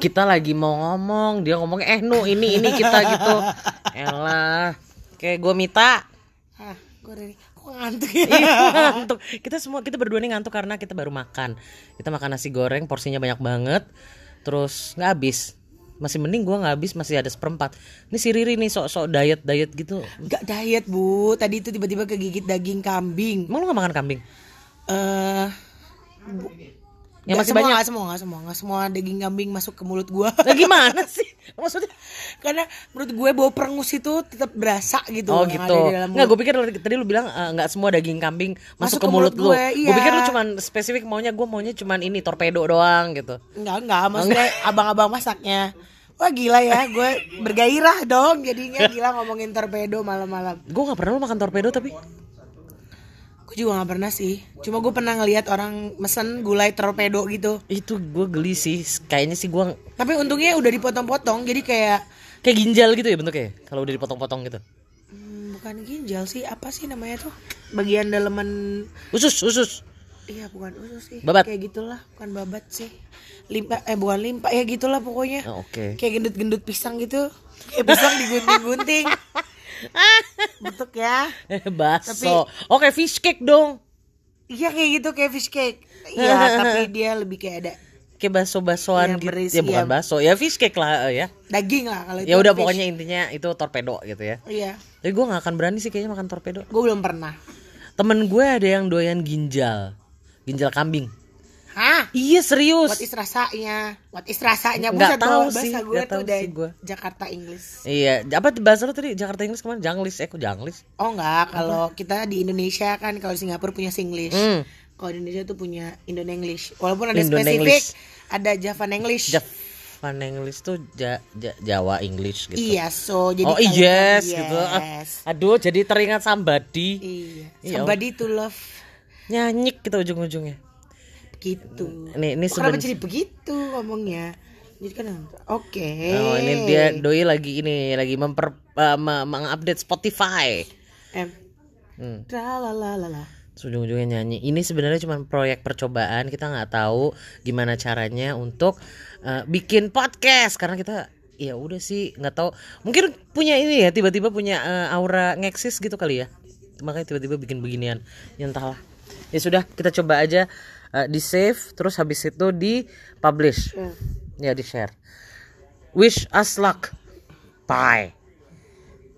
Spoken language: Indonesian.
kita lagi mau ngomong dia ngomong eh nu ini ini kita gitu. Elah kayak gue minta ah gue dari kok ngantuk ya. Ngantuk. Kita semua kita berdua nih ngantuk karena kita baru makan. Kita makan nasi goreng porsinya banyak banget. Terus nggak habis. Masih mending gua nggak habis masih ada seperempat. Ini si Riri nih sok-sok diet diet gitu. Gak diet bu. Tadi itu tiba-tiba kegigit daging kambing. Emang lu gak makan kambing? Eh nggak masih semua, banyak. nggak semua nggak semua. Nggak semua daging kambing masuk ke mulut gua. Lah gimana sih? Maksudnya karena menurut gue bau perengus itu tetap berasa gitu oh gitu. ada di dalam nggak mulut. gue pikir tadi lu bilang eh, nggak semua daging kambing masuk, Masuk ke ke mulut, mulut lu gue, gue pikir lu iya. cuman spesifik maunya gue maunya cuman ini torpedo doang gitu. Enggak, enggak, maksudnya abang-abang masaknya. Wah gila ya, gue bergairah dong jadinya. Gila ngomongin torpedo malam-malam. gue nggak pernah lu makan torpedo tapi Gue juga gak pernah sih, cuma gue pernah ngelihat orang mesen gulai torpedo gitu. itu gue geli sih kayaknya sih gue Tapi untungnya udah dipotong-potong, jadi kayak kayak ginjal gitu ya bentuknya kalau udah dipotong-potong gitu hmm, bukan ginjal sih, apa sih namanya tuh? Bagian daleman, usus usus iya bukan usus sih, Babat. kayak gitulah, bukan babat sih. Limpa, eh bukan limpa, ya gitulah pokoknya. Oh, oke Kayak gendut-gendut pisang gitu, kayak pisang digunting-gunting. Bentuk ya. Eh, baso oke fish cake dong Iya kayak gitu kayak fish cake. Iya, tapi dia lebih kayak ada kayak baso-basoan Iya, gitu ya bukan iya. baso ya fish cake lah eh, ya daging lah kalau itu. ya udah fish. pokoknya intinya itu torpedo gitu ya Iya. tapi gue nggak akan berani sih kayaknya makan torpedo Gue belum pernah. temen gue ada yang doyan ginjal ginjal kambing? Iya serius What is rasanya? What is rasanya? Buset, tahu bahasa sih, gue nggak tuh sih gua. Jakarta English. iya apa bahasa lu tadi Jakarta Inggris ke mana janglis eh kok janglis Oh enggak, kalau kita di Indonesia kan kalau di Singapura punya Singlish. Hmm. Kalau di Indonesia tuh punya Indonesian English. Walaupun ada spesifik, ada Javan English. Javan English tuh Ja- Ja- Jawa English gitu Iya, so jadi oh kalau- yes, gitu Ah, Yes. aduh jadi teringat somebody Iya. Iya. Somebody to love nyanyik kita ujung-ujungnya gitu. Ini Kok Kenapa seben- jadi begitu ngomongnya? Jadi kan oke. Oh ini dia doi lagi ini lagi memper uh, me- mengupdate Spotify. Em. Hmm. Ujung-ujungnya nyanyi. Ini sebenarnya cuma proyek percobaan. Kita nggak tahu gimana caranya untuk uh, bikin podcast karena kita ya udah sih nggak tahu. Mungkin punya ini ya tiba-tiba punya uh, aura ngeksis gitu kali ya. Makanya tiba-tiba bikin beginian. Ya entahlah. Ya sudah kita coba aja uh, di save terus habis itu di publish. Hmm. Ya di share. Wish us luck. Bye.